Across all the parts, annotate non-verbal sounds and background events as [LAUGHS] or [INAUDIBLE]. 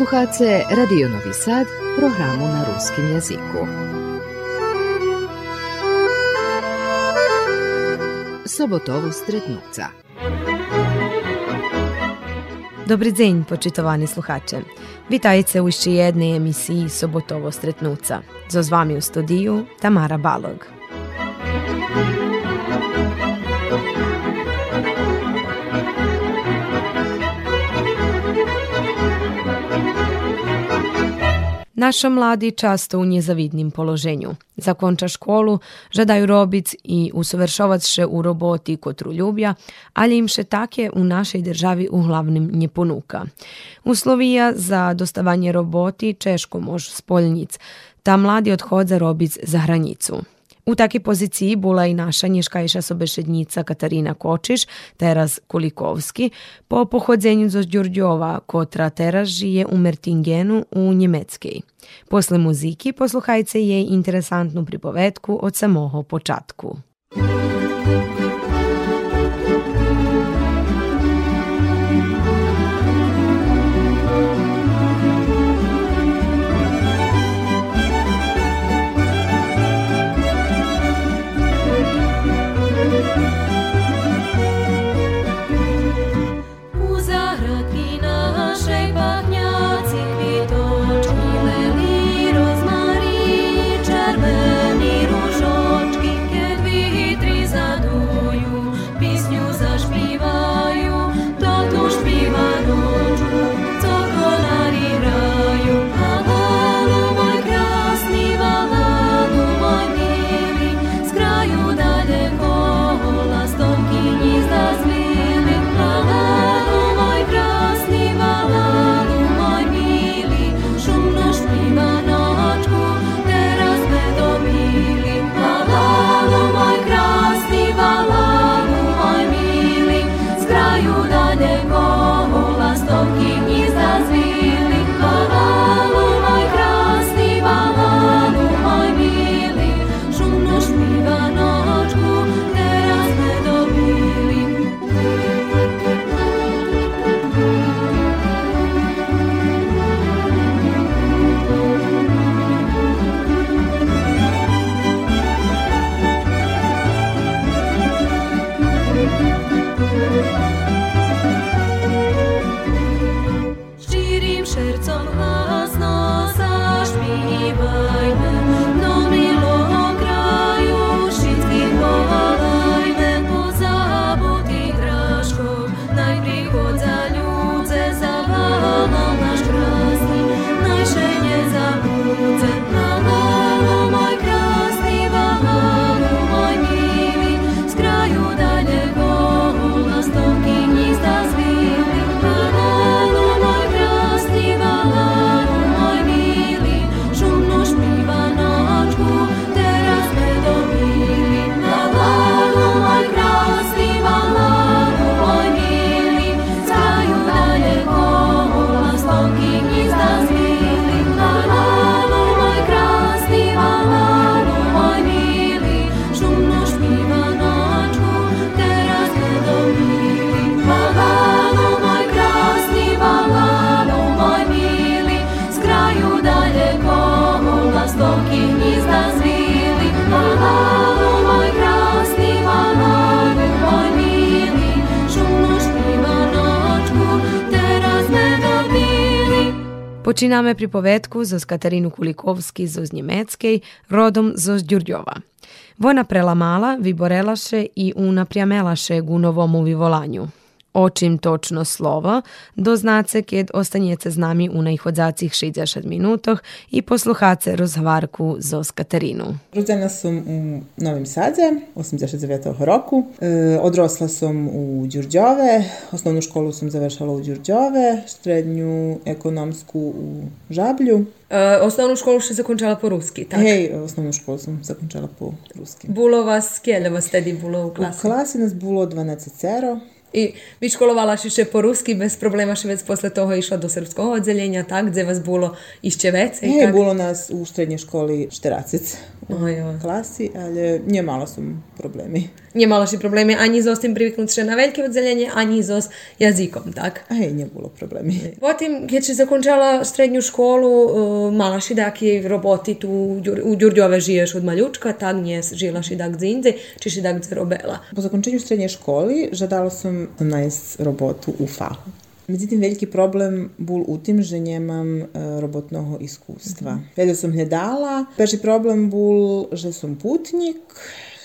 Slušate Radio Novi Sad, programu na ruskim jeziku. Sobotovo stretnuca. Dobry dzień, poczytowani słuchacze. Witajcie u ще jednej emisiji Sobotovo stretnuca. Zo z vami u studiju Tamara Balog. Naša mladi často u njezavidnim položenju. Zakonča školu, žadaju robic i usovršovac še u roboti kotruljublja, ali im še takie u našej državi uglavnim nje ponuka. Uslovija za dostavanje roboti češko mož spoljnic, ta mladi odhodza robic za hranicu. U takiej pozycji była i nasza nieszkajsza sobešednica Katarina Kočiš, teraz Kulikovski, po pochodzeniu z Đurđova, kotra teraz žije u Mertingenu u Njemeckiej. Posle muziki posluchajcie jej interesantnu pripovetku od samoho počatku. Počinamy pripovetku zo Katarinu Kulikovski z Njemeckiej, rodom z Đurđova. Vona prelamala, vyborelaše i unaprijamelaše u novomu vivolanju. Očim točno slovo, doznace kjed ostanjece z nami u najhodzacih 60 minutoh i posluhace rozhvarku z Katarinu. Rođena sam u Novim Sadze, 89. roku. E, odrosla sam u Đurđove, osnovnu školu sam završala u Đurđove, srednju ekonomsku u Žablju. E, osnovnu školu še zakončala po ruski, tak? Hej, osnovnu školu sam zakončala po ruski. Вас скільки вас тоді було у U класі? klasi nas bilo 12 cero. І відшколувала ще по руски без проблема, що вець після того йшла до сербського відділення, так, де вас було іще веце, Hej, так? bilo nas u srednjoj školi Šteracec Oj, oj. klasi, ale немало som problemi. Немало ще проблеми ані з остим привикнути ще на велике відділення, ані з ос язиком, так? A hej, nie bilo problemi. Потім, keď si zakončala srednju školu, uh, mala si taki roboti tu u Đur- u Đurđove žiješ od maljučka, tak nje žila si dak dzinze, či si dak robela. Po zakończeniu srednje školi žadala som naјsť robotu u fahu. Međutim, veliki problem bol u tim, že nemam e, robotnog iskustva. Kada sam hledala, prvi problem bol, že sam putnik,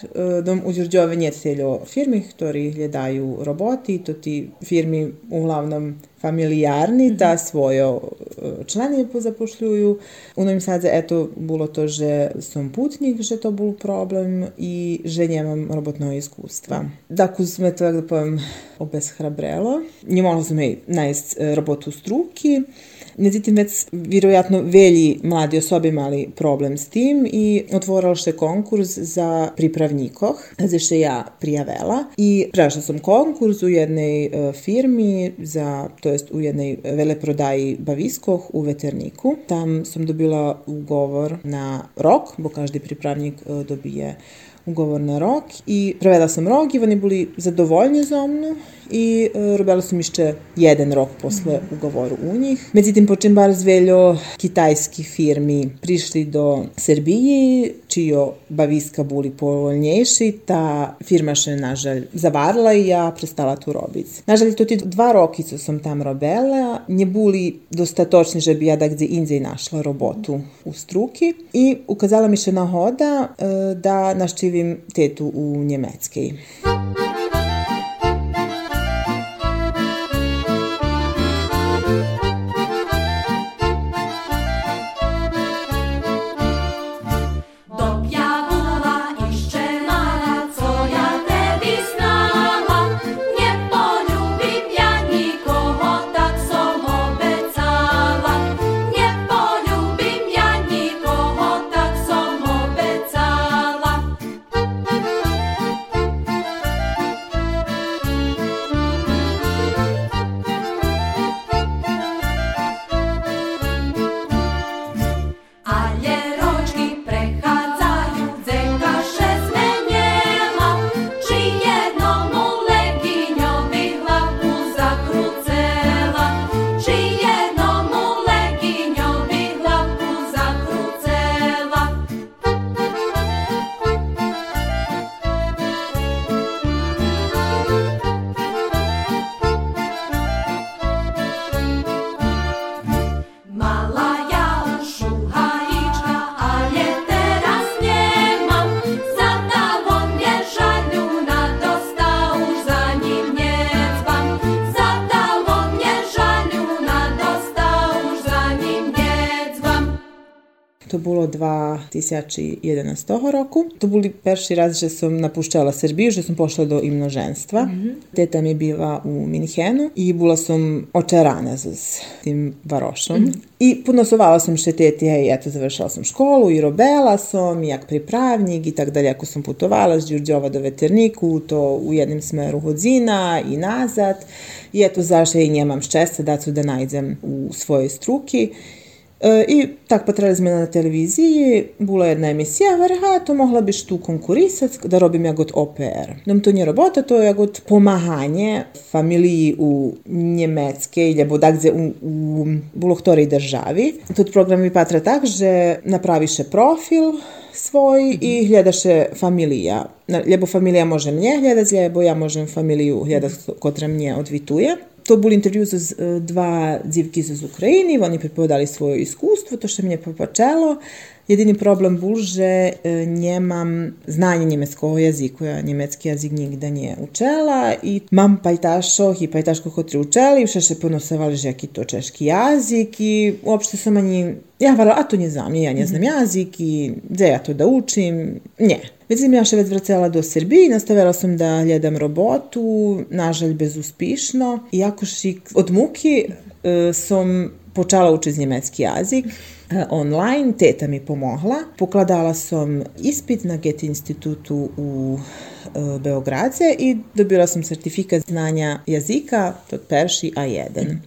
e, dom u Đurđove nije celjo firmi, ktorí hľadajú roboti, to ti firmi uglavnom familijarni, da svojo e, člani pozapošljuju. U Novim Sadze, eto, bilo to, že som putnik, že to bol problem i že nemam robotnog iskustva. Dakle, sme to, da povem, obeshrabrelo. Sam jej najst e, robotu struki, Međutim, već vjerojatno velji mladi osobe imali problem s tim i otvorila se konkurs za pripravnikoh, za što ja prijavela i prešla sam konkurs u jednoj e, firmi za, to jest u jednoj veleprodaji baviskoh u Veterniku. Tam sam dobila ugovor na rok, bo každi pripravnik e, dobije ugovor na rok i prevela sam rok i oni bili zadovoljni za mnu i e, robila sam jeszcze jeden rok posle ugovoru u njih. Međutim, počem bar zveljo kitajski firmi prišli do Srbiji, čijo baviska buli povoljnejši, ta firma še nažalj zavarla i ja prestala tu robic. Nažalj, to ti dva roki co sam tam robila, nje buli dostatočni, že bi ja da gdje indzej našla robotu u struki i ukazala mi še nahoda e, da naščivim tetu u Njemackej. Dok 2011 roku. To boli perši raz, že som napuščala Srbiju, že som pošla do imnoženstva. Teta mi je bila u Minhenu i bila sam očarana s tim varošom. I podnosovala sam še teti, hej, eto, završila sam školu i robela sam, i jak pripravnik i tak dalje. Ako sam putovala s Đurđova do Veterniku, to u jednom smeru hodzina i nazad. I eto, zašto i njemam ščesta da ću da najdem u svojoj struki. E, I tak potrali sme na televiziji, bila je jedna emisija vrha, to mogla biš tu konkurisat da robim ja god OPR. Dom no to nije robota, to je ja god pomahanje familiji u Njemecke ili boda tak gdje u, u bilo ktorej državi. Tot program mi patra tak, že napraviše profil, svoj mm -hmm. i mhm. hljedaše familija. No, ljepo familija može mnje hljedat, ljepo ja možem familiju hljedat kotra mnje odvituje. To bol intervju z e, dva dzivki z Ukrajini, oni pripovedali svoje iskustvo, to što mnie popačelo. Jedini problem bol, že e, nemam znanje njemeskog jaziku, ja njemecki jazik nigde nije učela i mam pajtašoh i pajtaško kotri učeli, vše se ponosevali, že jaki to češki jazik i uopšte sam ani, ja varala, a to nie znam, ja nie znam jazik i gde ja to da učim, nie. Međutim, ja še već vracela do Srbiji, nastavila sam da gledam robotu, nažalj bezuspišno. Iako šik od muki e, sam počala učiti njemecki jazik e, online, teta mi pomogla. Pokladala sam ispit na Goethe institutu u e, Beogradze i dobila sam sertifikat znanja jazika, to perši A1.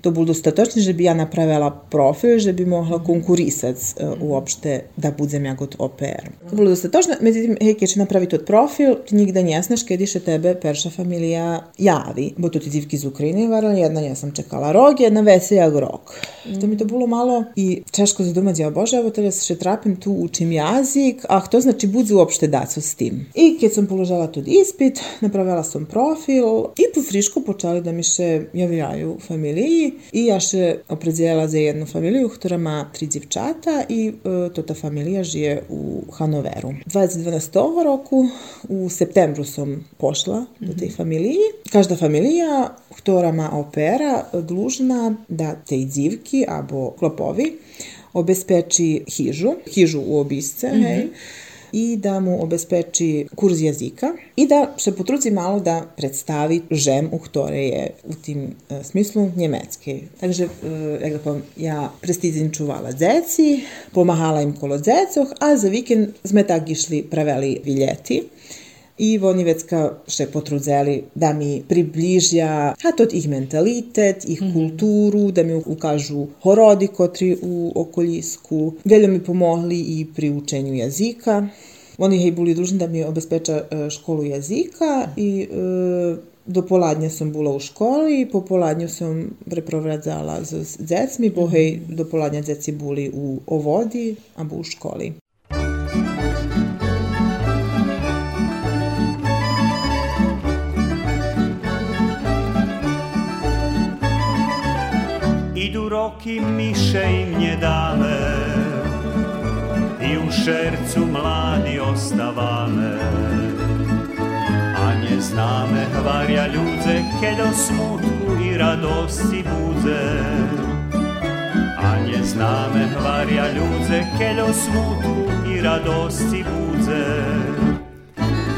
To bolo dostatočno, že bi ja napravila profil, že bi mogla konkurisati uh, uopšte da budem ja kot OPR. To bolo dostatočno, međutim, hej, keď napravi tot profil, ti nigde ne znaš kedi še tebe perša familija javi, bo to ti divki iz Ukrajine varali, jedna ja sam čekala rog, jedna veselja rok. To mi to bilo malo i češko za domać, ja bože, evo teraz še trapim tu, učim jazik, a to znači budzi uopšte daco s tim. I kad sam položala tu ispit, napravila sam profil i po frišku počali da mi še javljaju familiji i ja še opredzela za jednu familiju, która ma tri dziewczata i e, to ta familija žije u Hanoveru. 2012 roku u septembru sam pošla do tej familiji. Każda familija, która ma opera, dlužna da tej dzivki abo klopovi obezpeči hižu, hižu u obisce, mm -hmm. hej, i da mu obezpeči kurz jezika i da se potrudzi malo da predstavi žem u ktoré je u tim e, smislu njemecki. Takže, e, jak da ja prestizim čuvala dzeci, pomahala im kolo dzecoh, a za vikend sme tak išli praveli viljeti i oni vecka še potrudzeli da mi približja a tot ich mentalitet, ich mm -hmm. kulturu, da mi ukažu horodi kotri u okolisku. Veljo mi pomogli i pri učenju jezika. Oni hej bili dužni da mi obezpeča školu jezika i e, do poladnja sam bila u školi, po poladnju sam preprovradzala z dzecmi, bo hej do poladnja dzeci bili u ovodi, a bu u školi. Roki miše im nje dame I u šercu mladi ostavame A nje zname hvarja ljudze Keď o smutku i radosti budze A nje zname hvarja ljudze Keď o smutku i radosti budze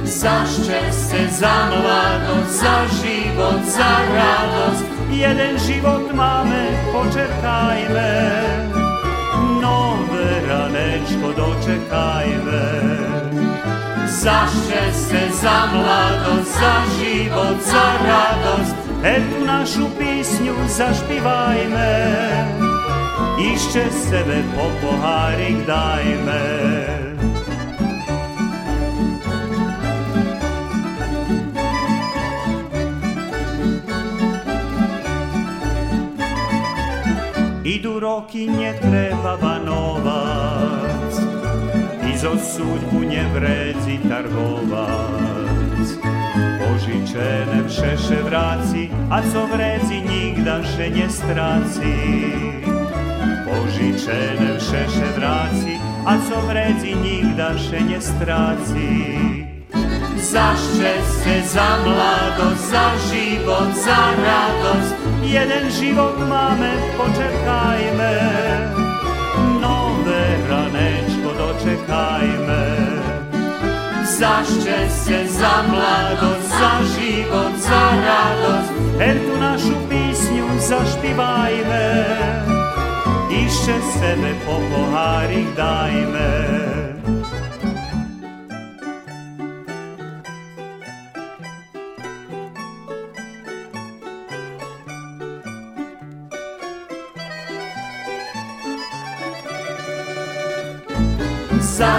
Zašće se za mladost, za život, za radost jeden život máme, počekajme, nové ranečko dočekajme. Za šťastie, za mladosť, za život, za radosť, etú našu písňu zašpívajme. Ešte sebe po pohárik dajme. Idu roky, netreba vanovať, i zo sudbu nevredi targovac. Požičene všeše vraci, a co vredi nigdaše ne straci. Požičene všeše vraci, a co vredi nigdaše ne straci. Za šťastie, za mlado, za život, za radosť, Jeden život máme, počekajme, nové ranečko dočekajme. Za šťastie, za mladosť, za život, za radosť, her tu našu písňu zašpívajme. Ešte sebe po pohárik dajme.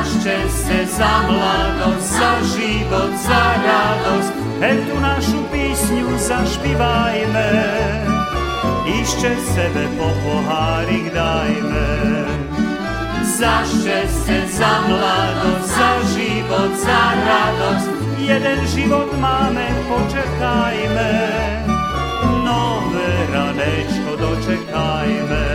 Za šťastie, za mladosť, za život, za radosť. Etú našu písňu zašpívajme, ešte sebe po pohárik dajme. Za šťastie, za mladosť, za život, za radosť, jeden život máme, počekajme. Nové ranečko dočekajme.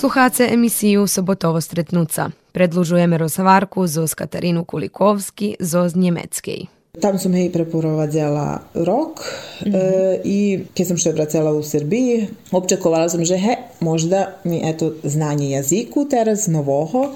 Sluhace emisiju Sobotovo stretnuca. Predlužujeme rozhovarku zoz Katarinu Kulikovski, zoz Njemeckiej. Tam som hej preporovadzela rok mm -hmm. e, i keď som še vracela u Srbiji, očekovala som, že he, možda mi eto znanje jaziku teraz novoho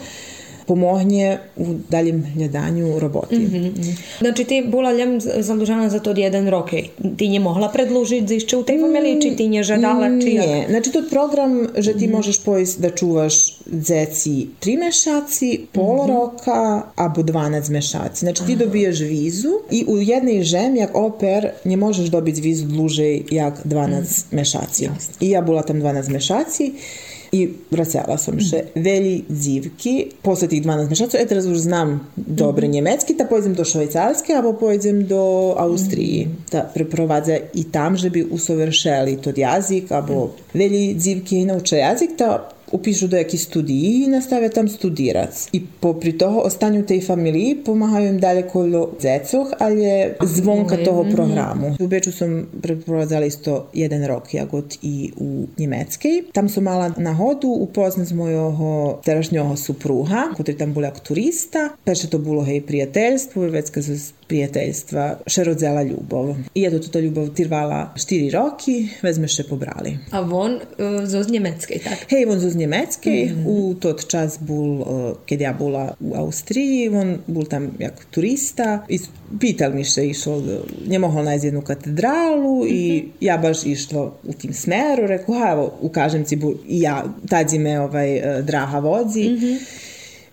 pomogne u daljem gledanju roboti. Mm -hmm. Znači ti bola ljem zadužena za to jedan rok. Ti nje mogla predlužiti za išće u tej familiji, či ti nje žadala, či jak? Nie, znači to je program, že ti možeš pojist da čuvaš dzeci tri mešaci, polo roka, abo 12 mešaci. Znači ti dobiješ vizu i u jednej žemi, jak oper, nie možeš dobiti vizu dlužej jak 12 mešaci. I ja bola tam 12 mešaci i vracala sam še veli dzivki posle tih 12 mešacov. E, teraz už znam dobre njemecki, ta pojdem do Švajcarske, abo pojdem do Austriji. Da preprovadza i tam, že bi usovršeli tod jazik, abo veli dzivki nauče jazik, ta upišu do jakih studiji i nastave tam studirac. I popri toho ostanju tej familiji pomagajú im dalje kolo zecoh, ali je zvonka toho programu. U Beču som preprovadzala isto jeden rok jagod i u Njemackej. Tam som mala nahodu upoznat mojho terašnjoho supruha, ktorý tam bol jak turista. Peše to bolo hej prijateljstvo, vecka zo prijateljstva še rodzela ljubov. I eto, toto ljubov trvala 4 roki, vezme še pobrali. A von uh, zo z Njemecke, tak? Hej, on z Njemecke, u tot čas bol, uh, kad ja bola u Austriji, on bol tam jak turista i pital mi še išao, nje mohol najti jednu katedralu i ja baš išla u tim smeru, rekao, ha, evo, ukažem ci, bu, ja, tadzi me ovaj, uh, draha vozi.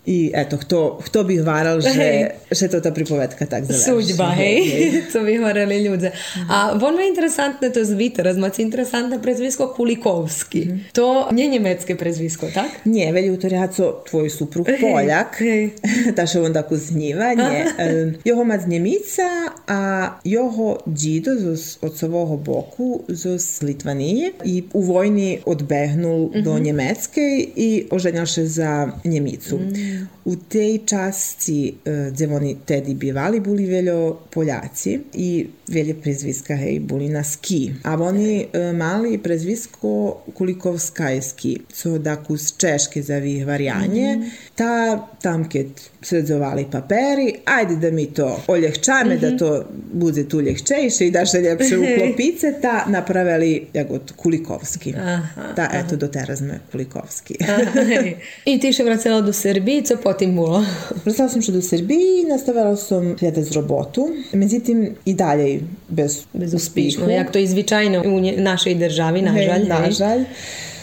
I eto, kto, kto bi varal, že, že to ta pripovedka tak završi. Suđba, hej, [LAUGHS] co bi horeli ljudze. A von me interesantne to zvite, razmaci interesantne prezvisko Kulikovski. To nie njemecke prezvisko, tak? Nie, veli utoriaco tvoj suprug Poljak, hej. [LAUGHS] ta še onda. Em, Joho ma z Njemica, a joho džido z, od svojho boku z Litvanije i u vojni odbehnul do Njemecke i oženjal še za Njemicu. U tej časci, e, gde oni tedi bivali, boli veľo Poljaci i veľa prezviska, hej, boli na ski. A oni e, mali prezvisko Kulikovskajski, co daku z češke za vyhvarjanje. Ta tam keď sredzovali paperi, ajde da mi to oljehčame, da to bude tu ljehčejše i da še ljepše [LAUGHS] u klopice, ta napravili jagod Kulikovski. Aha, Ta, eto, do teraz me Kulikovski. [LAUGHS] I ti še vracela do [LAUGHS] Srbiji, co potim bilo? Wracała sam się do Serbii, nastawiała sam z robotu. Međutim, i dalej bez, Bez uspešno, jak to je zvyčajno u nje, našej državi, nažalj. Hej. nažalj.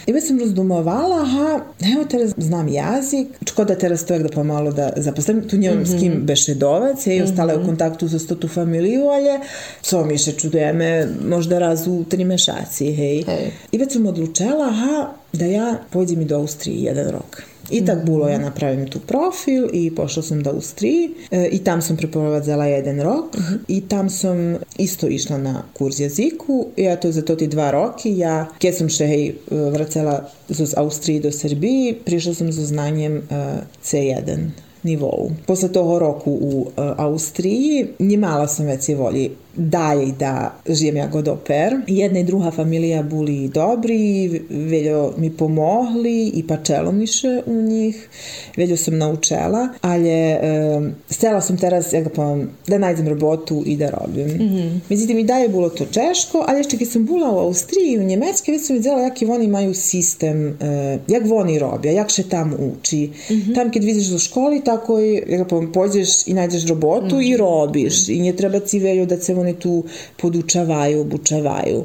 I već sam razdumovala, aha, evo teraz znam jazik, škoda teraz to jak da pomalo da zaposlim, tu njom s kim bešedovac, je i ostala je u kontaktu za stotu familiju, ali co mi še čudujeme, možda raz u tri mešaci, hej. Hej. I već sam odlučila, aha, da ja pođem i do Austriji jedan rok. I tak bilo, ja napravim tu profil i pošla sam do Austriji. E, i tam sam preprovadzala jedan rok i tam sam isto išla na kurs jeziku. I eto za to ti dva roki ja, kje sam še hej, vracela z Austriji do Srbiji, prišla sam za znanjem e, C1 nivou. Posle toho roku u e, Austriji njimala sam već i volji dalje da žijem ja god oper. Jedna i druga familija buli dobri, veljo mi pomogli i pačelo mi še u njih. Veljo sam naučela, ali e, stela sam teraz, ja ga povam, da najdem robotu i da robim. Mm -hmm. Međutim, i dalje bilo to češko, ali jeszcze kad sam bula u Austriji i u Njemecke, već sam vidjela jaki oni imaju sistem, e, jak oni robja, jak še tam uči. Tam kad vidiš do školi, tako i, ja ga povam, pođeš i najdeš robotu i robiš. I nje treba ci veljo da se oni tu podučavaju, obučavaju.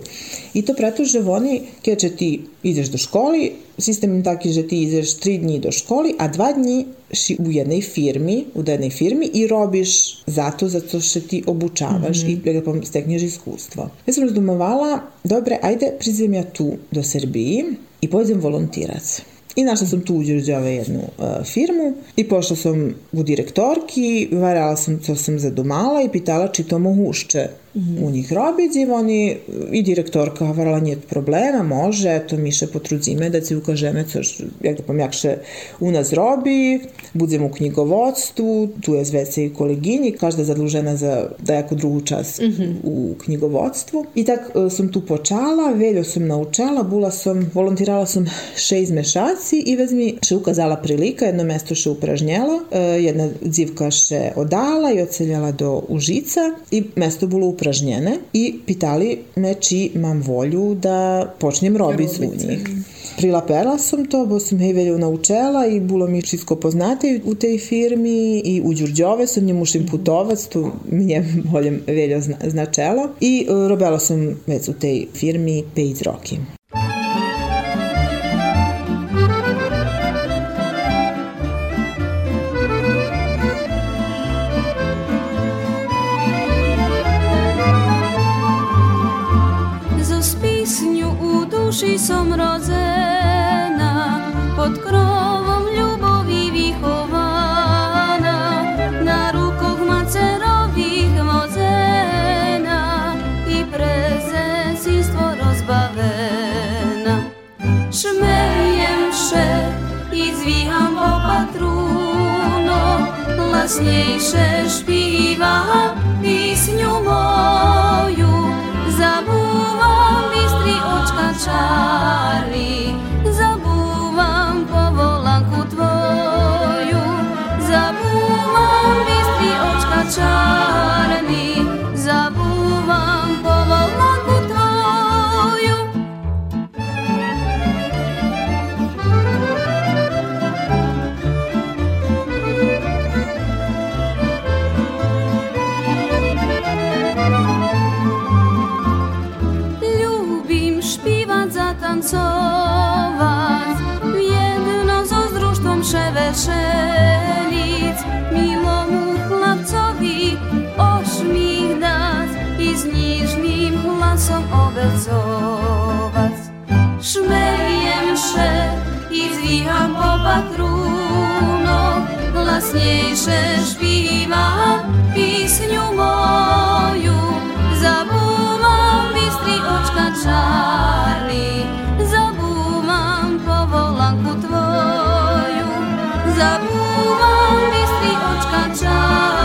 I to preto, že oni, keď će ti ideš do školi, sistem je taki, že ti ideš tri dni do školi, a dva dni si u jednoj firmi, u jednoj firmi i robiš zato, zato što ti obučavaš i lepo stekneš iskustvo. Ja sam razdumovala, dobre, ajde, prizem ja tu do Srbiji i pojdem volontirac. I našla sam tu u Đurđove jednu uh, firmu. I pošla sam u direktorki, varala sam co sam zadumala i pitala či to mogušće u njih robić i oni i direktorka varala nije problema, može, eto mi še potrudzime da ci ukažeme co, š- jak da pam, jak še u nas robi, budem u knjigovodstvu, tu je zvece i kolegini, každa je zadlužena za da jako drugu čas u knjigovodstvu. I tak e, sam tu počala, veljo sam naučala, bula sam, volontirala sam šest mešaci i već mi še ukazala prilika, jedno mesto še upražnjela, e, jedna dzivka še odala i oceljala do Užica i mesto bilo upražnjela upražnjene i pitali me či mam volju da počnem robic u njih. Prilapela sam to, bo sam hej veljo naučela i bilo mi všetko poznate u tej firmi i u Đurđove sam njemu mušim putovac, tu mnie boljem veljo zna, značelo i e, robila sam već u tej firmi 5 roki. Som rodzena, pod krovom ljubovi vihovana, na rukoh macerovih vozena i prezenstvo rozbavena. Šmejem še i zviham po patruno, glasniejsze śpiewam piśniu moju. Bistri oczka glasom obecować Szmejem się i zwicham po patruno Glasniejsze śpiewam piśniu moju Zabuwam bistri oczka czarni Zabuwam powolanku twoju Zabuwam bistri oczka czarni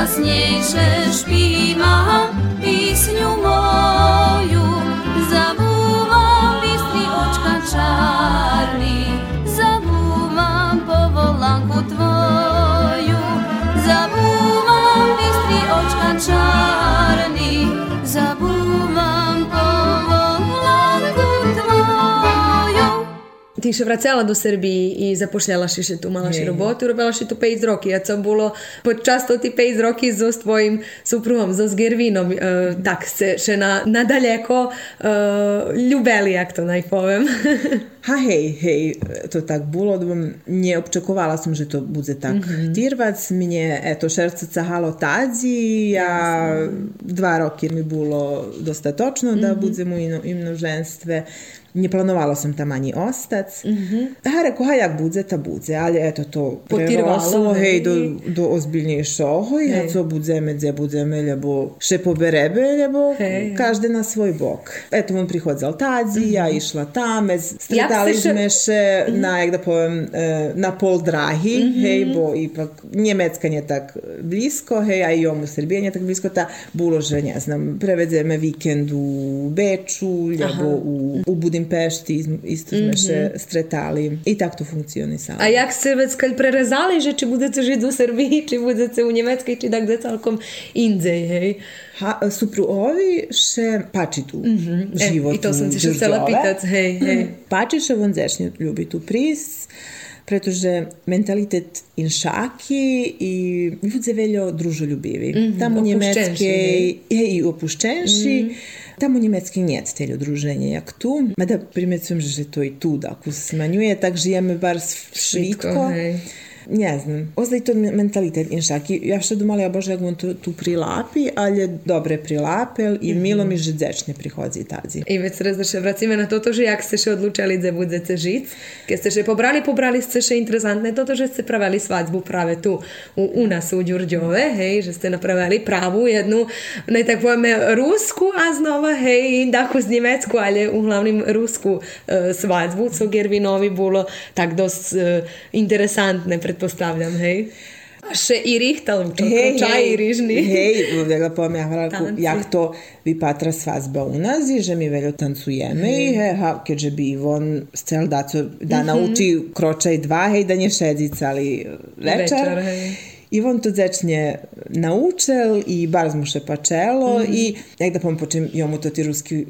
najkrásnejšie špíva písňu mou. Ти ще врацала до Сърбії і запошляла ще ту мала ще роботу, робила ще ту 5 років. А це було почасто ті 5 років з твоїм супругом, з Гервіном. Е, так, це ще на, надалеко е, любели, як то найповем. Ha hej, hej, to tak bilo, da bom nie očakovala sam, že to bude tak tirvac. Mnje, eto, šerce cahalo tadzi, ja dva roki mi bilo dosta točno da budem u ino- ne planovala sam taman i. Mm -hmm. Ha, rekao, ha, jak budze, ta budze, ali eto to preroslo, no, hej, do, do ozbiljnije šoho i hej. co budzeme, dze budzeme, ljebo še poberebe, ljebo hej, každe na svoj bok. Eto, on prihod z mm -hmm. ja mhm. išla tame, stretali sme še mm -hmm. na, jak da povem, e, na pol drahi, mm -hmm. hej, bo ipak Njemecka nje tak blisko, hej, a i Srbije nje tak blisko, ta bulože, ne znam, prevedzeme vikend u Beču, ljebo Aha. u, u Budim Budimpešti, iz- isto sme še stretali i tak to funkcionisalo. А як це ви скаль перерезали, же, чи будете жити у Сербії, чи будете у Німецькій, чи так де цілком індзей, гей? Ha, supruovi še pači tu život E, i to sam u ti še htjela pitat, hej, hej. Pači še on zešnje ljubi tu pris, pretože mentalitet inšaki i ljudi veljo družoljubivi. Tamo u opušćenši, Njemeckiej je i opušćenši, Tamo u Njemeckiej nije teljo druženje jak tu. Mada primecujem, že to i tu, da ako se smanjuje, tak žijeme bar s- švitko. Ne znam. Ostaje to mentalitet inšaki. Ja što domala, ja bože, jak tu, tu prilapi, ali dobre prilapel i mhm. milo mi že dzečne prihodzi tazi. I već raz da še vracime na toto, že jak ste še odlučali da budete žic, ke ste še pobrali, pobrali ste še interesantne toto, že ste pravili svadbu prave tu u, u nas u Đurđove, hej, že ste napravili pravu jednu, ne no tak pojme, rusku, a znova, hej, daku z njemecku, ali uglavnom rusku e, uh, svadbu, co so, jer bi novi bilo tak dost uh, e, interesantne pretpostavljam, hej. Še i rihtal, čaj i rižni. Hej, da poviem ja Tanci. jak to vypatra svazba u nas i že mi veľo tancujeme i he, ha, keďže by Ivon cel da, da nauči kročaj dva, hej, da nje šedzicali večer. Večer, hej. Ivon to zečne naučil i bar smo še pačelo i jak da pom počem jomu to ti ruski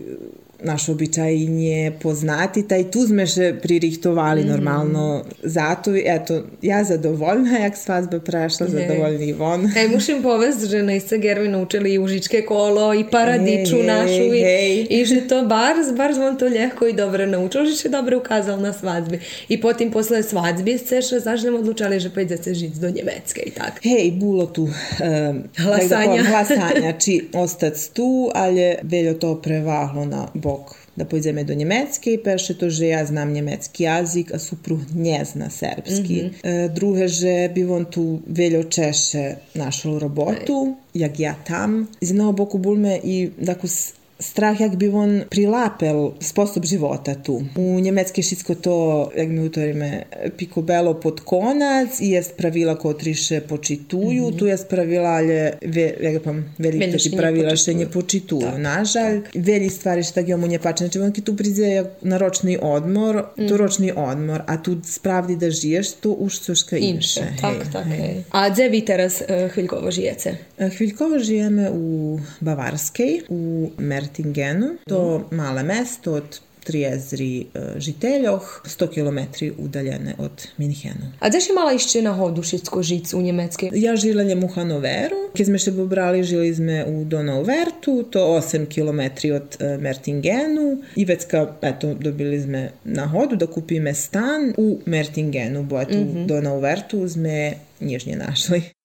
naš običaj nje poznati, taj tu sme še pririhtovali normalno zato, eto, ja zadovoljna jak svazba prešla, Je. zadovoljni Ivon. Ej, mušim povest, že nejste Gervi naučili i užičke kolo i paradiču Hej, našu i, hej. i že to bar, bar on to ljehko i dobro naučil, že še dobro ukazal na svadbi. I potim posle svadbi ste še zažnem odlučali, že pojdete žiť do Njemecke i tak. Hej, bilo tu um, Glasanja. glasanja, či ostac tu, ali veljo to prevahlo na bok da pojdeme do Njemecke i perše to, že ja znam njemecki jazik, a supruh nje zna serbski. E, druge, že bi on tu veljo češe našel robotu, jak ja tam. Z jednog boku bulme i dako s- strah jak bi on prilapel sposob života tu. U njemecki šitsko to, jak mi utorime, pikobelo pod konac i jest pravila kotriše počituju, tu jest pravila, ale ve, jak pam, Velje ti še nje pravila počituju. še nje počituju, nažal. Veli stvari šta gi omu nje pače. Znači, on ki tu prize na ročni odmor, to ročni odmor, a tu spravdi da žiješ, to už coška inše. Inše, tak, hej, tak, hej. hej. A gdzie vi teraz e, chvíľkovo žijete? Hviljkovo žijeme u Bavarskej, u Mertingenu. To male mesto od Trijezri e, žiteljoh, 100 km udaljene od Minhenu. A gdzie še mala ešte na hodu všetko žiť u Njemecke? Ja žila njem u Hanoveru. Keď sme še pobrali, žili sme u Donauvertu, to 8 km od e, Mertingenu. I vecka, eto, dobili sme na hodu da kupime stan u Mertingenu, bo eto, u Donauvertu sme nježnje našli. Ej,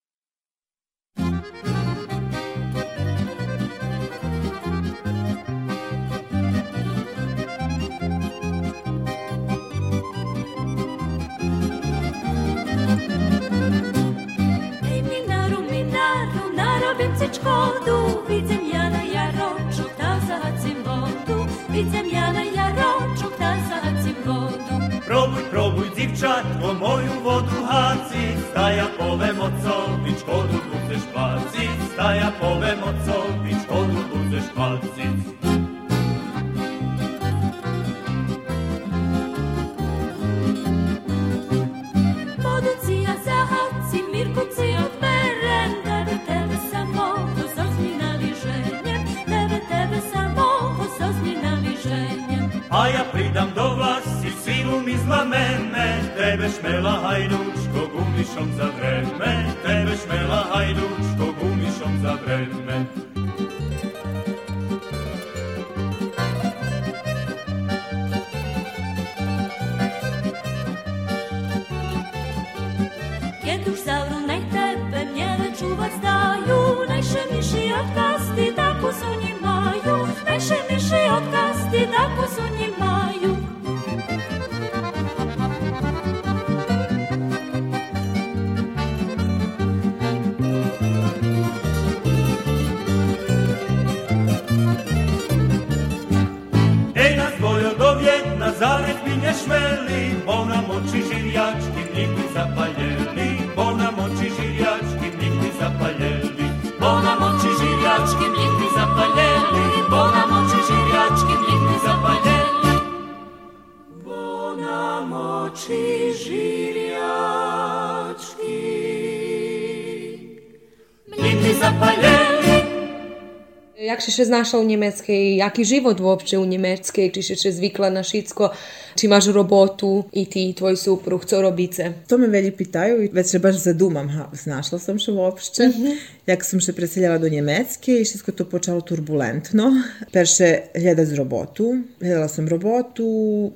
si škodu, vidim ja na jaročuk, da zacim vodu, vidim ja na jaročuk, da zacim vodu. Пробуй, пробуй, дівчатко, мою воду гаці, стая повем отцові, шкоду будеш плаці, стая повем отцові, шкоду будеш плаці. Vodu Ja pridam do vlasi, silu mi zlamene, tebe šmela hajdučko gumišom za vreme, tebe šmela hajdučko gumišom za vreme. Jak si še znašla u Njemecke i jaki život uopće u Njemecke, či si še zvikla na šitsko, Či imaš robotu i i tvoj suprug, co robice? To me velji pitaju i već se baš zadumam, ha, znašla sam še uopšte. Jak sam še preseljala do Njemecke i všetko to počalo turbulentno. Perše hljeda z robotu. Hledala sam robotu,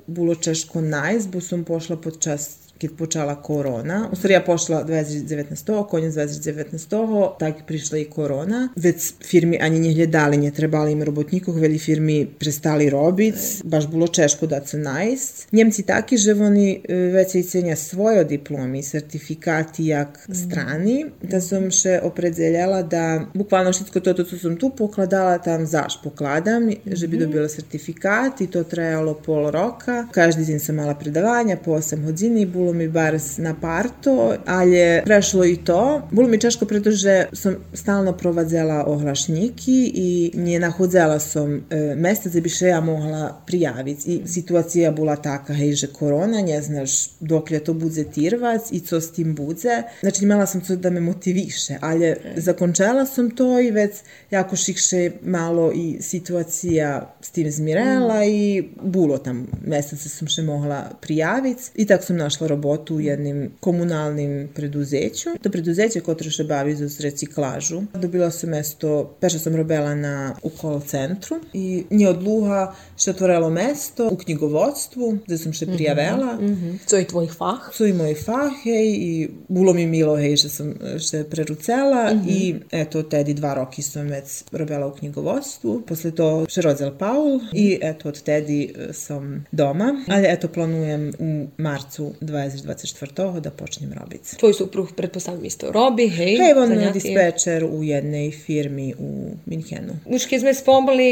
bilo češko najz, bo sam pošla pod čas keď počala korona. U stvari ja pošla 2019, konec 2019, tak prišla i korona. Već firmi ani nie hľadali, nie trebali im robotníkov, veli firmi prestali robić, baš bilo češko da se najst. Njemci taki, že oni e, već i cenja svoje diplomi, sertifikati jak strani, da sam še opredzeljala da bukvalno všetko to, to co sam tu pokladala, tam zaš pokladam, že bi dobila sertifikat i to trajalo pol roka. Každý deň sam mala predavanja po 8 hodiny, bilo mi bar na parto, ali prešlo i to. Bilo mi češko, pretože som stalno provadzela ohlašniki i nije nahodzela som e, mesta gde bi še ja mogla prijaviti. I situacija bila taka, hej, že korona, ne znaš dok je to budze tirvac i co s tim budze. Znači, imala sam to da me motiviše, ali zakončela sam to i već jako šikše malo i situacija s tim zmirela i bilo tam mesta se sam še mogla prijaviti i tako sam našla robotu u jednim komunalnim preduzeću. To preduzeće koje se bavi za reciklažu. Dobila sam mesto, peša sam robela na, u call centru i nije od luha što otvorilo mesto u knjigovodstvu, gde sam še prijavela. Co je tvoj fah? Su i moj fah, hej, i bilo mi milo, hej, što sam še prerucela i eto, tedi dva roki sam već robela u knjigovodstvu. Posle to še rodzel Paul i eto, od tedi e, sam doma. Ali eto, planujem u marcu 24. da počnem robiť. Tvoj supruh, pretpostavljam, isto robi, hej? Hej, on je dispečer u jednej firmi u Minhenu. Už kje sme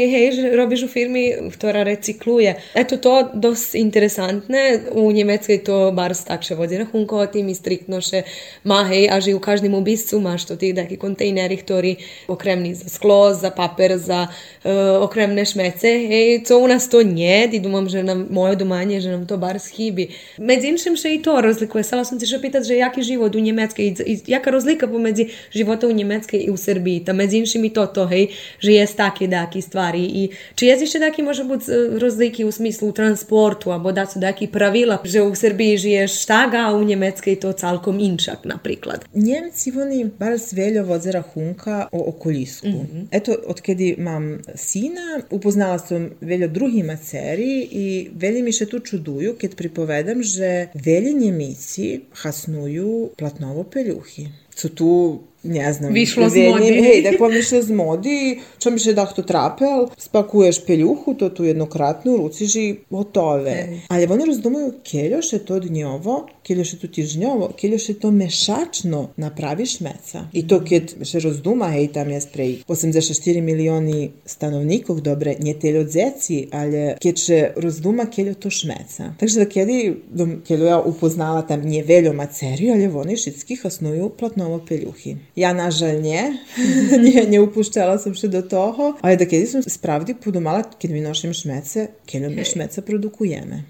hej, robiš u firmi, ktorá recikluje. Eto to dos interesantne, u Njemecke to bar stakše vodi rahunkovati, mi striktnoše, ma hej, a že u každem ubiscu maš to tih daki kontejneri, ktori okremni za sklo, za paper, za e, uh, okremne šmece, hej, co u nas to nje, di dumam, že nam, moje domanje, že nam to bar schibi. Med inšim še i to rozlikuje. Stala sam ti še pitati, že jaki život u i jaka rozlika pomedzi života u Njemačkej i u Srbiji. Ta medzi inšim i to to, hej, že jest takie daki stvari. I czy jest jeszcze taki może być e, rozliki u smislu transportu, albo da su daki pravila, že u Srbiji žiješ štaga, a u Njemačkej to calkom inčak, na priklad. Njemci, oni bar veljo voze rahunka o okolisku. Eto, od kedi mam sina, upoznala sam veljo drugi maceri i velji mi še tu čuduju, kad pripovedam, že velji Njemici hasnuju platnovo peljuhi. Co tu не знам. Вишло з вење- моди. Hej, да помишле з моди, čo mi še dahto trapel, spakuješ peljuhu, to tu jednokratnu, ruciš i gotove. Hej. Ali oni rozdumaju, keljoš je to dnjovo, keljoš je to tižnjovo, keljoš je to mešačno napraviš meca. I to kad še rozduma, hej, tam je sprej 84 milioni stanovnikov, dobre, nje teljo dzeci, ali kad še rozduma, keljo to šmeca. Takže da kedi, dom, keljo ja upoznala tam nje veljo maceriju, ali oni šitski hasnuju platnovo peljuhi. Ja, nažal, nje, [LAUGHS] nje, nje upuščala sam še do toho, ali da kedi sam spravdi podomala, kad mi nošim šmece, keljo mi šmeca produkujeme.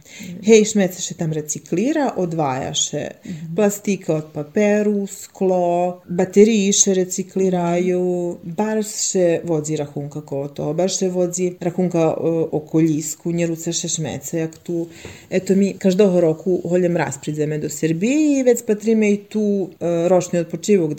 Hej, šmece še tam reciklira, odvaja še plastika od paperu, sklo, bateriji še recikliraju, bar še vodzi rahunka ko to, bar še vodzi rahunka e, oko lisku, nje ruce še šmece, jak tu, eto mi každого roku holjem raz pridzeme do Srbiji i već patrime i tu e, ročni odpočivok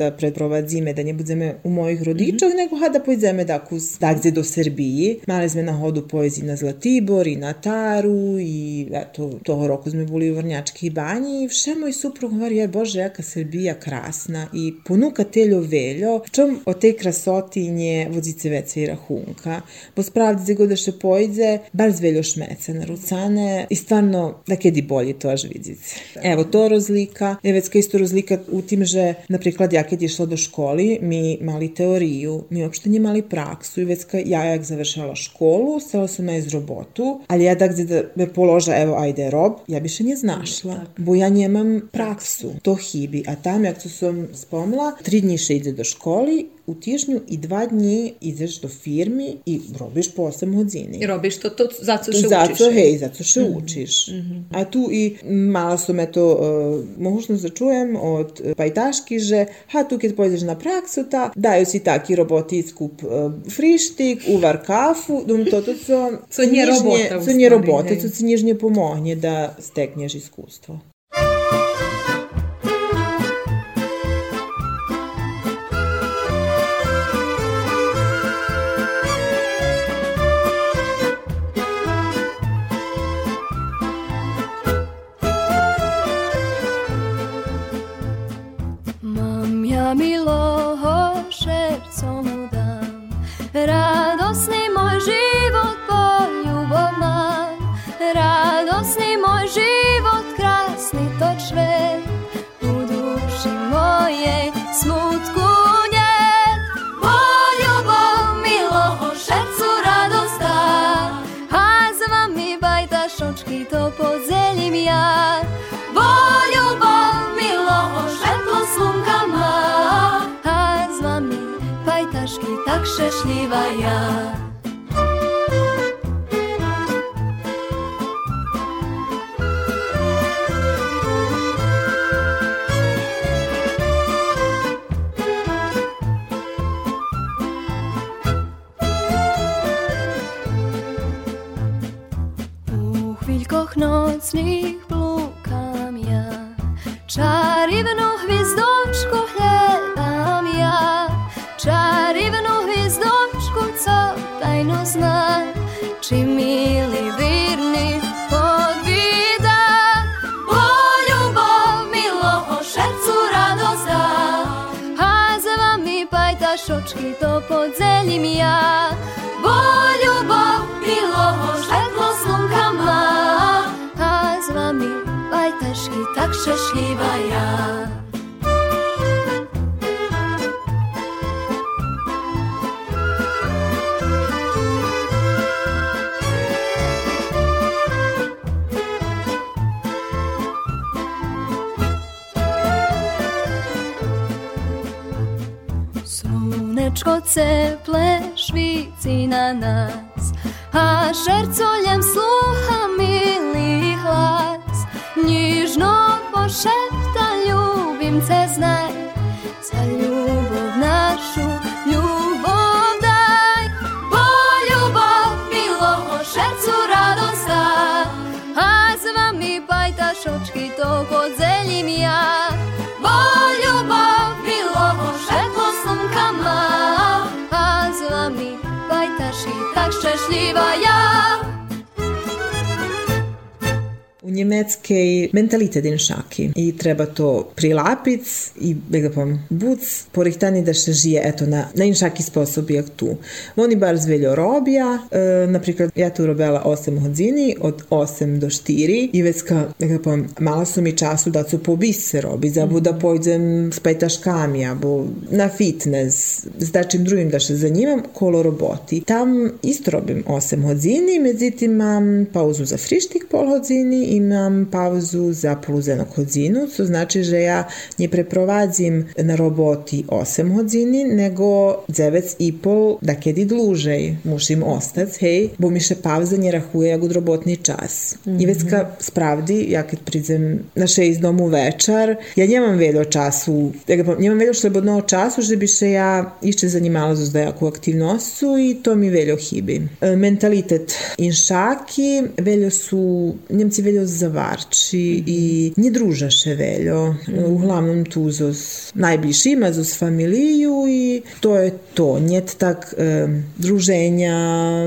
da predprovadzime, da nje budzeme u mojih rodičov, nego ha da pojdeme da kus dagdje do Srbiji. Mali sme na hodu pojezi na Zlatibor i na Taru i eto, toho roku sme bili u Vrnjački banji i vše moj suprug govori, je Bože, jaka Srbija krasna i ponuka teljo veljo, čom o tej krasoti nje vodzice veca i rahunka. Bo spravdi gde god da še pojde, bar zveljo šmeca na rucane i stvarno, da kedi bolje to až vidice. Evo, to rozlika. Nevecka isto rozlika u tim, že, napriklad, ja kad je šla do školi, mi mali teoriju, mi uopšte nije mali praksu i već kad ja jak završala školu, stala sam na iz robotu, ali ja da gde da me položa, evo, ajde rob, ja bi še nije znašla, bo ja njemam praksu, to hibi, a tam, jak to sam spomla, tri dni še ide do školi, u tišnju i dva dni ideš do firmi i robiš po 8 hodini. I robiš to, to zato što učiš. Zato, hej, zato što mm -hmm. učiš. Mm -hmm. A tu i malo sam eto uh, možnost da čujem od uh, pajtaški, že ha, tu kad pojdeš na praksu, ta, daju si taki roboti iskup uh, frištik, uvar kafu, dom to to co, Co nje robota co nje robota, co ci nježnje pomogne da stekneš iskustvo. Bajtaški tak šešljiva ja. і то подзелім'я, бо любов білого жертво слунка ма, а з вами байташки так щаслива я. Ceple švici na nas, a šercoljem sluha mili hlas. Njižno pošepta ljubim te znaj, pajtaši tak šešljiva ja. U Njemackej mentalitet in šaki i treba to prilapic i bega pom buc porihtani da se žije eto na, na in šaki sposob jak tu. Oni bar zveljo robija, e, napriklad ja tu robila 8 hodzini od 8 do 4 i već ka, bega pom, mala su mi času da su po se robi, za da pojdem s pajtaškami, abo na fitness, s dačim drugim da se zanimam, kolo roboti. Tam isto robim 8 hodzini, međutim mam pauzu za frištik pol hodzini i imam pauzu za poluzenog hodzinu, co znači, že ja nie preprowadzim na roboti 8 hodzini, nego 9 i pol, da kedy dłużej musim ostać, hej, bo mi się pauza nie rachuje jak robotni čas. I već ka spravdi, ja kad pridzem na 6 domu večer, ja nemam veľo času, ja pa- nemam veľo slobodného času, že by se ja ešte zanimala za zdajakú aktivnosťu i to mi veľo chybi. E, Mentalitet inšaki, veľo su, Njemci veľo zavarči i nie druža še veľo. Uglavnom tu zos najbližšima, zos familiju i to je to. Njet tak e, druženja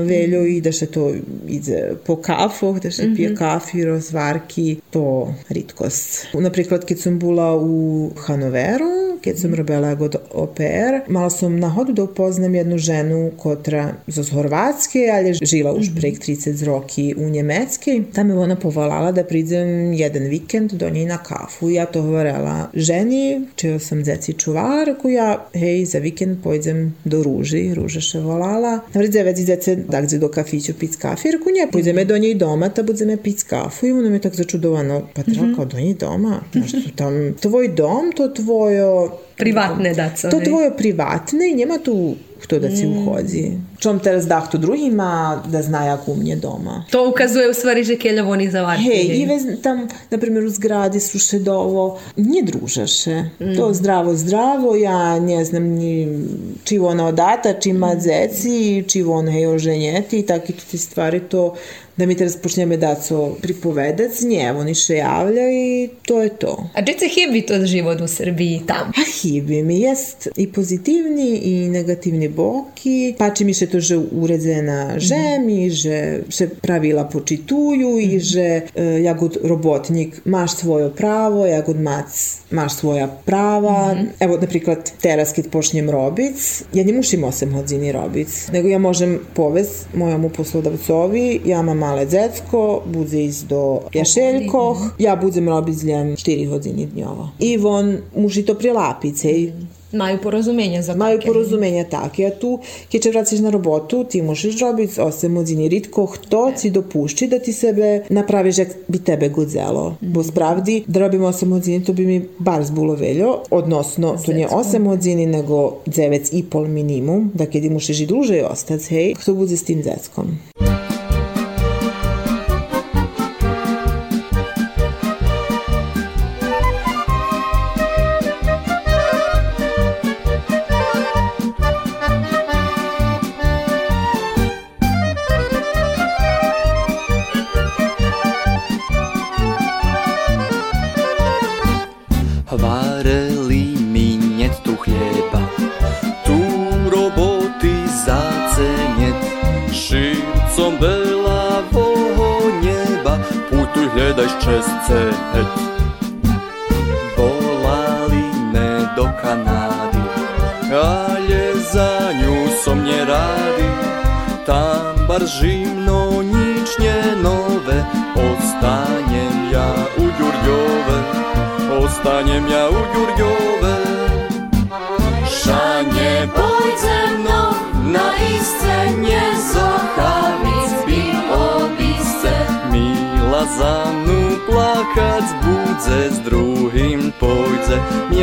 veľo i da se to ide po kafoh, da se pije kafi, rozvarki, to ritkost. Napriklad, kad sam bila u Hanoveru, kad sam robila god OPR, malo sam na hodu da upoznam jednu ženu kotra z Horvatske, ali je žila už prek 30 roki u Njemecke. Tam je ona povolala da pridem jedan vikend do njej na kafu. Ja to govorila ženi, čeo sam deci čuvala, reku ja, hej, za vikend pojdem do Ruži, Ruža še volala. Vredze već dece da gdje do kafiću pic kafi, reku nje, pojdeme do njej doma, ta budeme pic kafu i ona me tak začudovano, pa treba kao do njej doma, znaš, tam, tvoj dom, to tvojo Privatne daco, To tvoje privatne i njema tu kto da si uhodzi. Čom teraz dah to drugima da zna jak u mnje doma. To ukazuje u stvari že kelja oni zavarti. Hej, i vez, tam, na primjer, u zgradi sluše dovo, nje družaše. To zdravo, zdravo, ja ne znam ni čivo ona odata, čima zeci, čivo ona je oženjeti i taki tu ti stvari to da mi teraz počneme daco pripovedac, nje, oni še javlja i to je to. A gdje se hebi to život u Srbiji tam? A hibi mi jest i pozitivni i negativni boki, pači mi še to, že uredzena žemi, že se pravila počituju i že e, jagod robotnik maš svoje pravo, jagod mac maš svoja prava. Evo, napriklad, teraz kad počnem robic, ja ne mušim 8 hodzini robic, nego ja možem povest mojomu poslodavcovi, ja mam male dzecko, budze iz do jašeljkoh, ja budzem robic zljem 4 hodzini dnjovo. I on muši to prilapice i Maju porozumienia za Maju takie. porozumienia takie, a tu, keď se vraciš na robotu, ti možeš robiť 8 hodzini. Ritko hto ci dopušči da ti sebe napraviš jak bi tebe godzelo. Bo spravdi, da robim 8 hodzini, to bi mi bar zbulo veljo, odnosno, to nije 8 hodzini, nego 9,5 minimum, da keď mušeš i duže ostati, hej, hto bude s tim zeckom.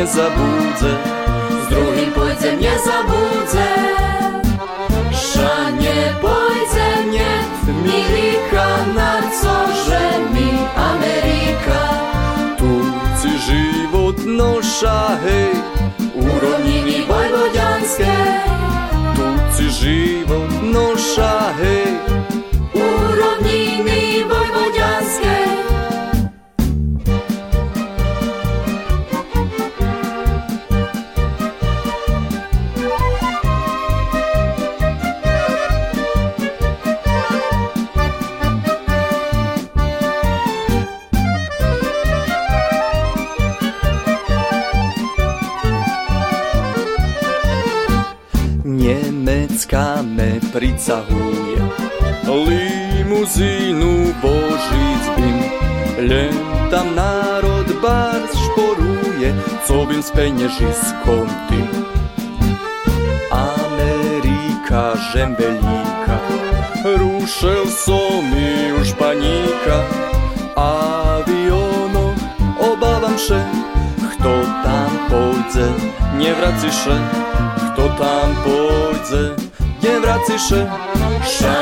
Pojce mnie zabudze S drugim pojce mnie zabudze Szanie pojce mnie Milika na co że mi Ameryka Tu ci život noša hej bim s penježiskom tim Amerika žembelika Rušel som i u Španjika Aviono obavam še Kto tam pojde, nie vraciše Kto tam pojde, nie vraciše Šanje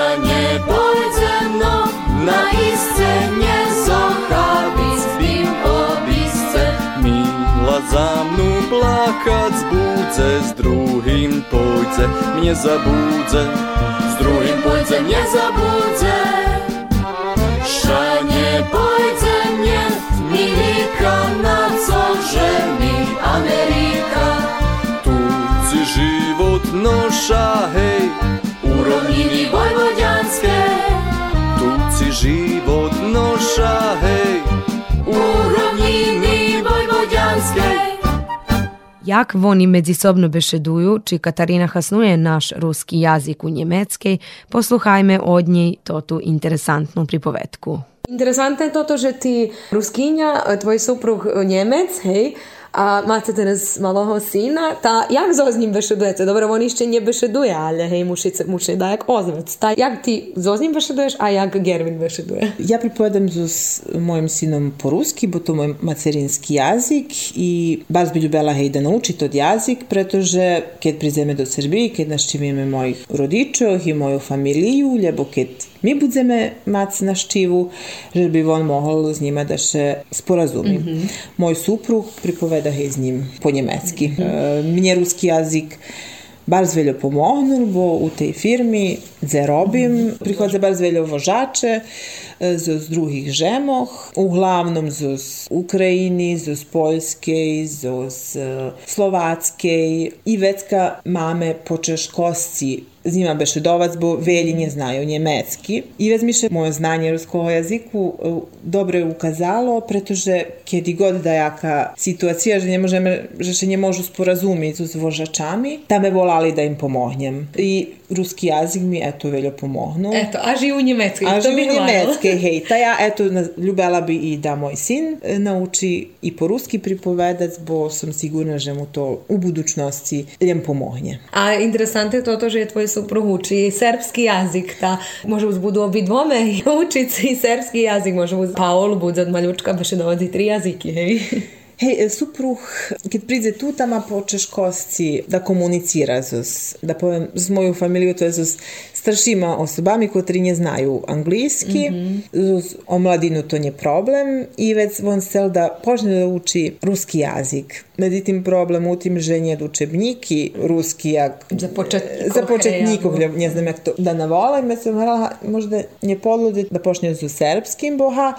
Kac zbudzę, z drugim pójdę, mnie zabudzę, z drugim pójdę, mnie zabudzę. Szanie pójdę mnie, Milika na co że mi Ameryka. Tucy żywot nosza, hej, uronili wojwodzianskie. Tucy żywot nosza, hej, uronili wojwodzianskie. Jak oni međusobno bešeduju, či Katarina hasnuje naš ruski jazik u Njemeckiej, posluhajme od njej to tu pripovetku. Interesantno je to že ti Ruskinja, tvoj suprug Njemec, hej, a máte teraz malého syna, ta jak zo s ním bešedujete? Dobre, on ešte nebešeduje, ale hej, musí, musí da jak ozvec. Ta, jak ti zo s ním bešeduješ, a jak Gervin bešeduje? Ja pripovedam s mojim sinom po-ruski, bo to moj materinski jazik i baš bi ljubela hej da nauči tod jazik, pretože keď prizeme do Srbiji, keď naštivime mojih rodičov i moju familiju, ljebo keď mi budzeme mac na štivu, že bi on mohol s njima da se sporazumi. Mm -hmm. Moj suprug pripoveda hej z njim po njemecki. Mm -hmm. e, mnje ruski jazik bardzo wiele pomognul, bo u tej firmi, gdzie robim, prichodzę bardzo wiele wożacze z, z drugich žemoh, uglavnom z Ukrajini, z Poljske, z Slovatske i vecka mamy po češkosci z njima bešedovac, bo velji nie znajo njemecki. I še moje znanje ruskого jaziku dobro je ukazalo, pretože kedy god da jaka situacija, že možeme, že se ne možu sporazumiti s vožačami, da me volali da im pomognjem. I ruski jazik mi eto veljo pomognu. Eto, a živi u njemecki. A to u hvala. njemecki, [LAUGHS] hej. Ta ja eto ljubela bi i da moj sin e, nauči i po ruski pripovedac, bo sam sigurna že mu to u budućnosti ljem pomogne. A interesantno je to, že je tvoj suprug uči srpski jazik, ta može uz budu obidvome i [LAUGHS] učić i srpski jazik, može uz Paul bud od maljučka beše dovodi tri jaziki, hej. [LAUGHS] Hej, e, supruh, kad priđe tu, tama po češkosci da komunicira s, da povem, s moju familiju, to je s staršima osobami kotri nje znaju angliski, mm -hmm. s omladinu to nje problem. I već on stel da počne da uči ruski jazik. Međutim, problem u tim, že nje učebniki ruski jak Za početnikov, za početnikov, ne znam jak to da navola i me se morala možda nje podludi da počne s srpskim, bo ha,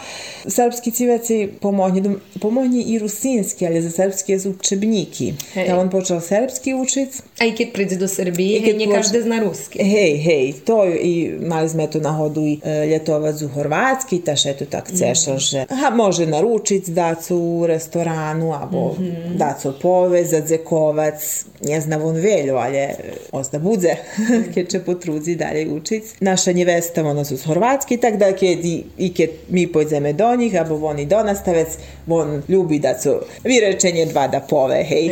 srpski civeci pomognje, pomognje i rusinski, ali za srpski je učebniki. Hej. Da on počeo srpski učit, A i kad priđe do Srbije, I kad nje poč- každe zna ruski. Hej, hej, to i mali sme tu na hodu i e, ljetovac u Horvatski, taš eto tak cešal, že aha, može naručic dacu u restoranu, abo mm -hmm. dacu povezat, zekovac, ne znam on veljo, ali e, ozda budze, keď će potrudzi dalje učic. Naša njevesta, ona su s Horvatski, tak da kad i, i kad mi pođeme do njih, abo oni do nastavec, on ljubi da su virečenje dva da pove, hej.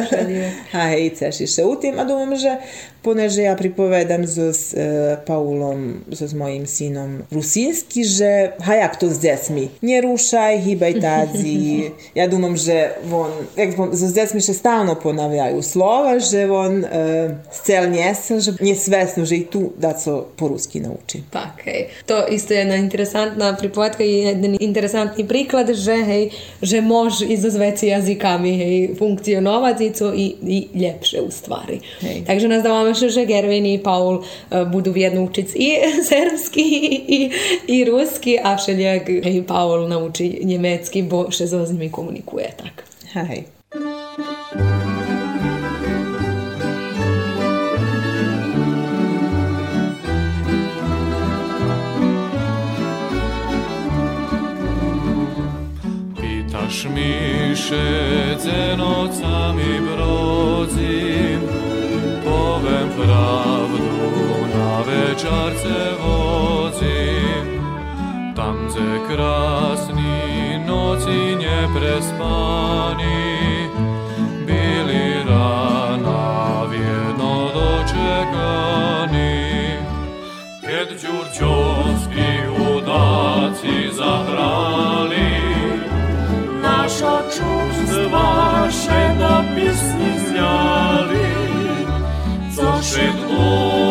[LAUGHS] A hej, ceši še u a думам, že poneže ja pripovedam s e, Paulom, s mojim sinom rusinski, že ha jak to s dzecmi, nie ruszaj, hibaj tadzi. [LAUGHS] Ja думам, že on, jak bom, s dzecmi še stalno ponavljaju slova, že on e, cel njesel, že nije svesno, že i tu da co po ruski nauči. Tak, hej. To isto je jedna interesantna pripovedka i jedan interesantni priklad, že hej, že može i za zveci jazikami hej, funkcionovati i, i ljepše u stvari. Hej. Takže nas dávame, že, že Gervin i Paul uh, budu vjedno učiť i [LAUGHS] srpski i, i ruski, a všelijak hej, Paul nauči njemecki, bo še so s nimi komunikuje tak. Ha, hej. Pitaš miše, nocami brodzim, na večarce vozim. Tam, gdzie krasni noci neprespani, bili rana vjedno dočekani. Kad Đurđovski udaci zahrali, naša čuvstva še da pisni zняли, co še długo povala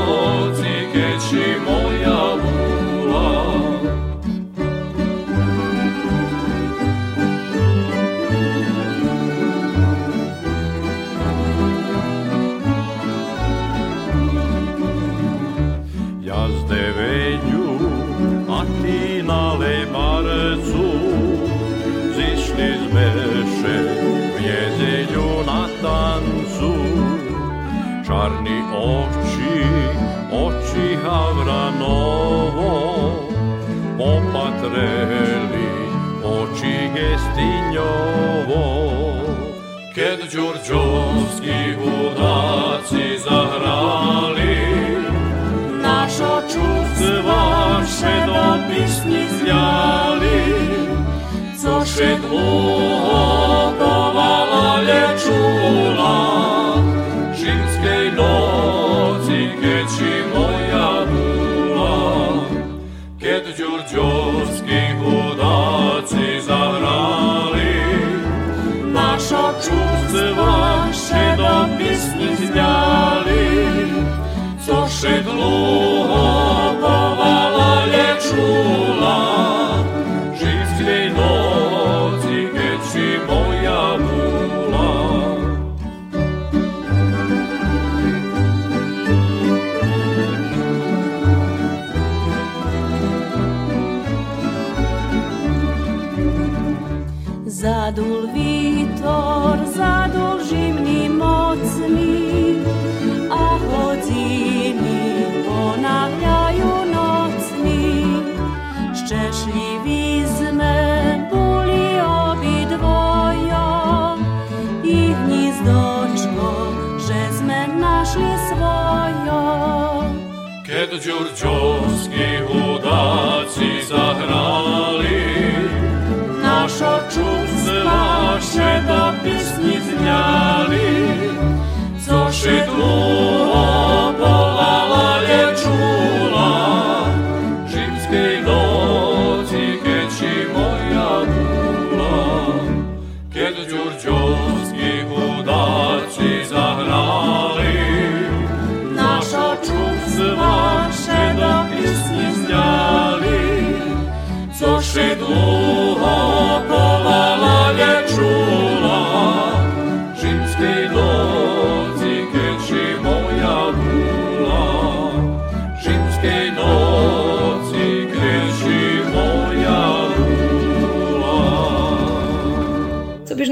oči Havranovo, popatreli oči Gestinjovo. Kad Đurđovski udaci zahrali, našo čuvstva še do pisni zljali, co še długo co Dziurdziowski udaci zagrali, nasza czувства ще до пісні зняли, co ще długo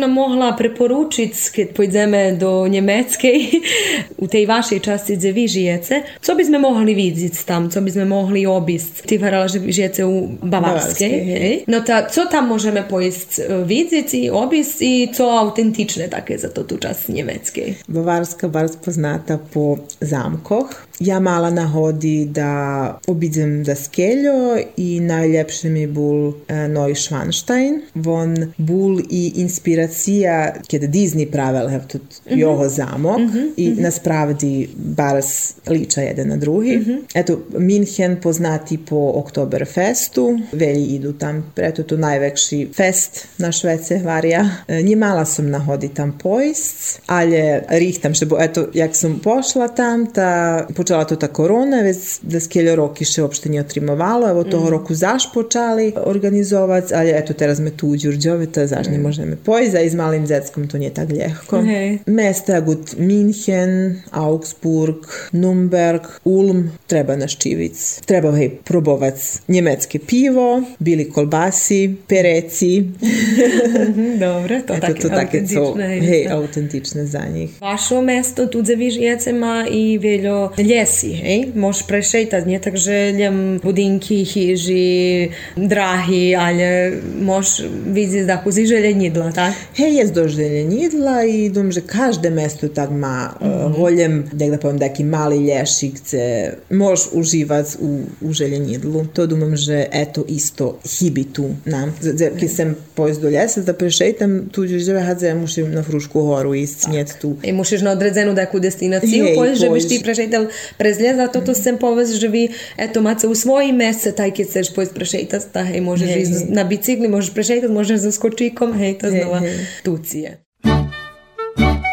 mogla preporučiti, kad pojdeme do Njemecke, [LAUGHS] u tej vašej časti gdje vi žijete, co bismo mogli vidjeti tam, co bismo mogli obist? Ti varala, že žijete u Bavarske, Bavarske? No ta, co tam možeme pojist e, vidjeti i obist i co autentične také za to tu čast Njemecke? Bavarska bar poznata po zamkoh. Ja mala nahodi da obidem da skeljo i najljepše mi bul e, Neuschwanstein. Von bul i inspiracija kada Disney pravel evo тут його замок i naspravdi baras liča jedan na drugi. Eto, Minhen poznati po Oktoberfestu, velji idu tam, eto to najvekši fest na Švece varja. E, Nje mala sam nahodi tam pojist, ale rihtam še bo, eto, jak sam pošla tam, ta, to ta korona, već da skeljo roki še uopšte nije otrimovalo, evo toho roku zaš počali organizovac, ali eto, teraz me tu u Đurđovita, zaš ne možeme pojist, a i s malim zeckom to nije tak ljehko. Hej. Mesta gut Minhen, Augsburg, Nürnberg, Ulm, treba na ščivic. Treba hej, probovac njemecke pivo, bili kolbasi, pereci. Dobre, to Eto, také to také co, autentične. hej, autentične za njih. Vašo mesto tu gdje vi žijete ma i veljo ljesi, інтересі. Ей? Можеш пришити, не так жилям будинки, хижі, драги, але можеш видіти таку зіжеленідла, так? Hej, jest dość zelenidla i dum, że każde mesto tak ma e, mm -hmm. goljem, da powiem, taki mali ljesik, gdzie możesz używać u, u zelenidlu. To dumam, że eto isto hibi tu nam. Kiedy mhm. sam pojść do lesa, da prešetam tu žele hadze, muszę na Frušku horu iść, nie tu. I musisz na odredzeną taką destynację pojść, żebyś ty prešetal presljedza toto sem povezživi, eto, mat se u svoji mese, taj kje seš pojst prešetat, ta hej, možeš hej, iz, na bicikli, možeš prešetat, možeš za skočikom, hej, to znova tucije. Hej.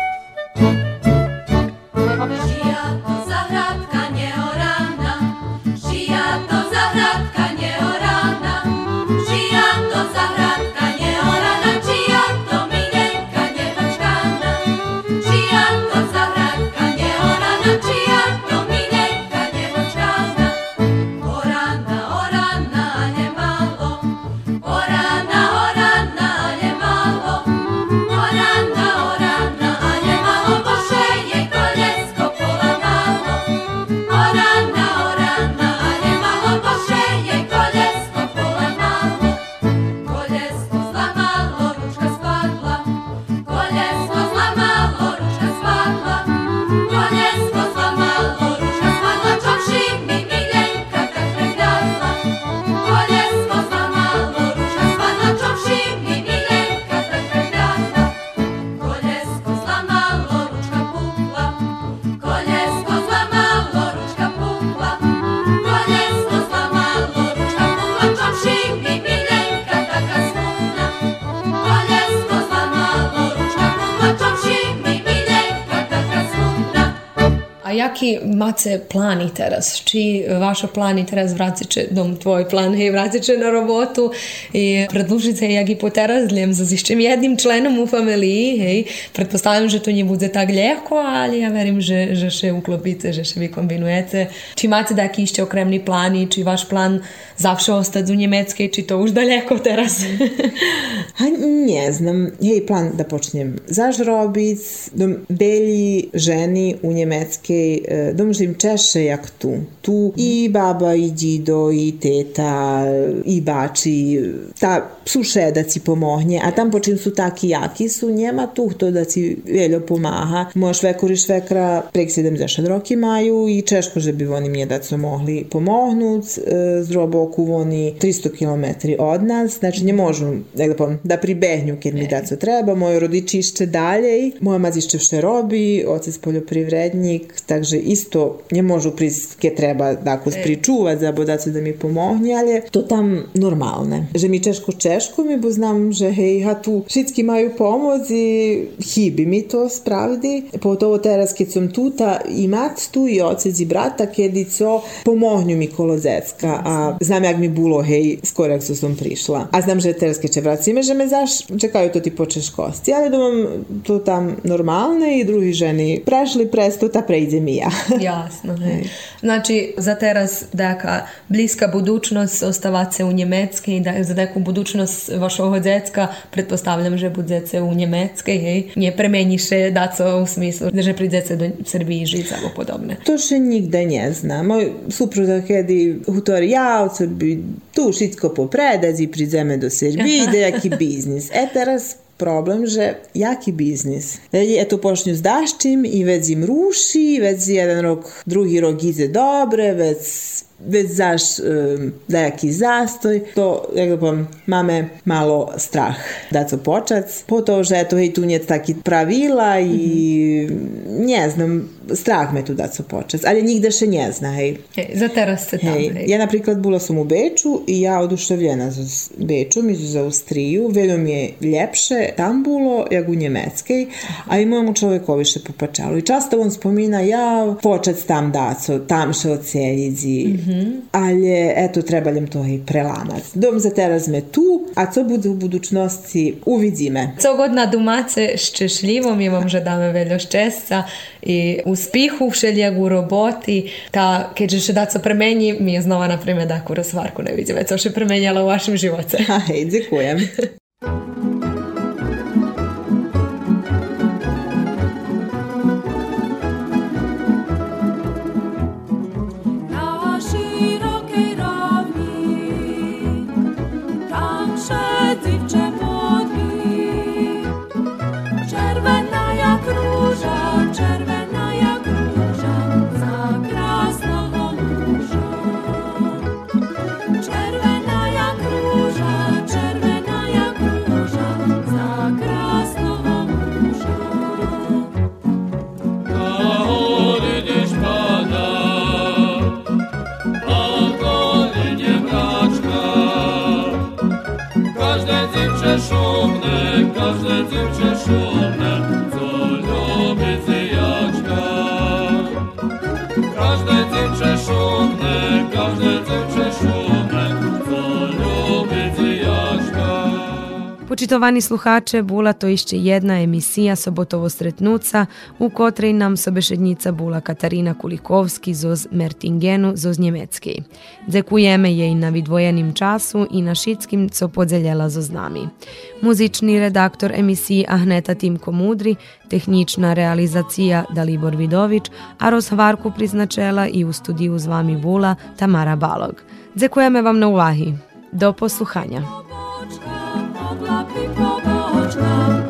Macie plani teraz? Či vaša plani teraz vracit će, dom tvoj plan je vracit će na robotu i predlužit jak i po teraz dljem za zišćem jednim členom u familiji, hej, pretpostavljam, že to nie bude tak ljehko, ali ja verim, že, že še uklopite, že še vi kombinujete. Či macie taki ište okremni plani, či plan zawsze ostać u Njemeckiej, či to už daleko teraz? [LAUGHS] Nie znam. Jej plan da počnem zaž robic, dom belji ženi u Njemackej, e, dom živim češe jak tu. Tu i baba, i dzido, i teta, i bači, ta suše da ci pomohnje, a tam počin su taki jaki su, njema tu to da ci veljo pomaha. Moja švekor i švekra prek 70 roki maju i češko že bi oni mnje da su mogli pomohnut, e, z droboku oni 300 km od nas, znači ne možu da, povem, da pribehnju kad mi da co treba, moji rodiči išće dalje, moja mać išće vše robi, otac poljoprivrednik, takže isto ne možu pris, ke treba da ako spričuvat za bodacu da mi pomohni, ali je to tam normalne. Že mi češko češko mi, bo znam, že hej, ha tu všetky majú pomoc i hibi mi to spravdi. Pogotovo teraz kad sam tuta i mat tu i ocec i brata, kedi co pomohnju mi kolo zecka, a znam jak mi bilo, hej, skoro jak sam prišla. A znam, že teraz keď će vracime, že me zaš čekaju to ti po češkosti, ali da vam to tam normalne i drugi ženi prešli presto, ta prejde mi ja. Jasno. Hej. Znači, za teraz deka bliska budućnost ostavat se u Njemecke i da, za neku budućnost vašeg djecka pretpostavljam, že budete u Njemecke, hej, nje premeniše daco u smislu, da že pridete do Srbiji žiť alebo podobne. To še nigde ne zna. Moj supruga kedi hutori, ja, oco bi tu šitko popredać i pridzeme do Srbiji, ide jaki biznis. E teraz problem, že jaki biznis. Eto počnju s daščim i već im ruši, već jedan rok, drugi rok ide dobre, već već zaš um, dajaki zastoj, to, jak da máme malo strah da co počac, po to, že eto, hej, tu nije taki pravila i ne znam, strah me tu da co počac, ali nigde še ne zna, hej. Hej, za teraz ste tam. Hej, Hej. ja napríklad bola som u Beču i ja oduševljena z Bečom i za Austriju, veľmi mi je ljepše tam bilo jak u Njemackej, a i mojemu čoveku više popačalo. I často on spomina, ja, počac tam daco, tam še oceljizi, ali eto, treba ljem to i prelamac. Dom za teraz me tu, a co bude u budućnosti, uvidíme. Co god na domace ščešljivo, mi vam že dame veľa šťastia i uspіху všelijak u roboti, ta, keďže še daco premeni, mi je znova, na primjer, takú rozvarku ne vidíme, co še premenjala u vašem živote. A [LAUGHS] hej, dziękujem. [LAUGHS] Почитовани слухаче, була то іще jedna емісія Соботово стретнуца, у котрій нам собеседниця була Катерина Куліковський зоз Мертінгену зоз Німецький. Дзекуємо їй на відвоєнім часу і на шицьким, co поділяла зо з нами. Музичний редактор емісії Агнета Тимко Мудрі, технічна реалізація Далібор Відович, а розгварку призначела і у студію з вами була Тамара Балог. Дзекуємо вам на уваги. До la plus propre.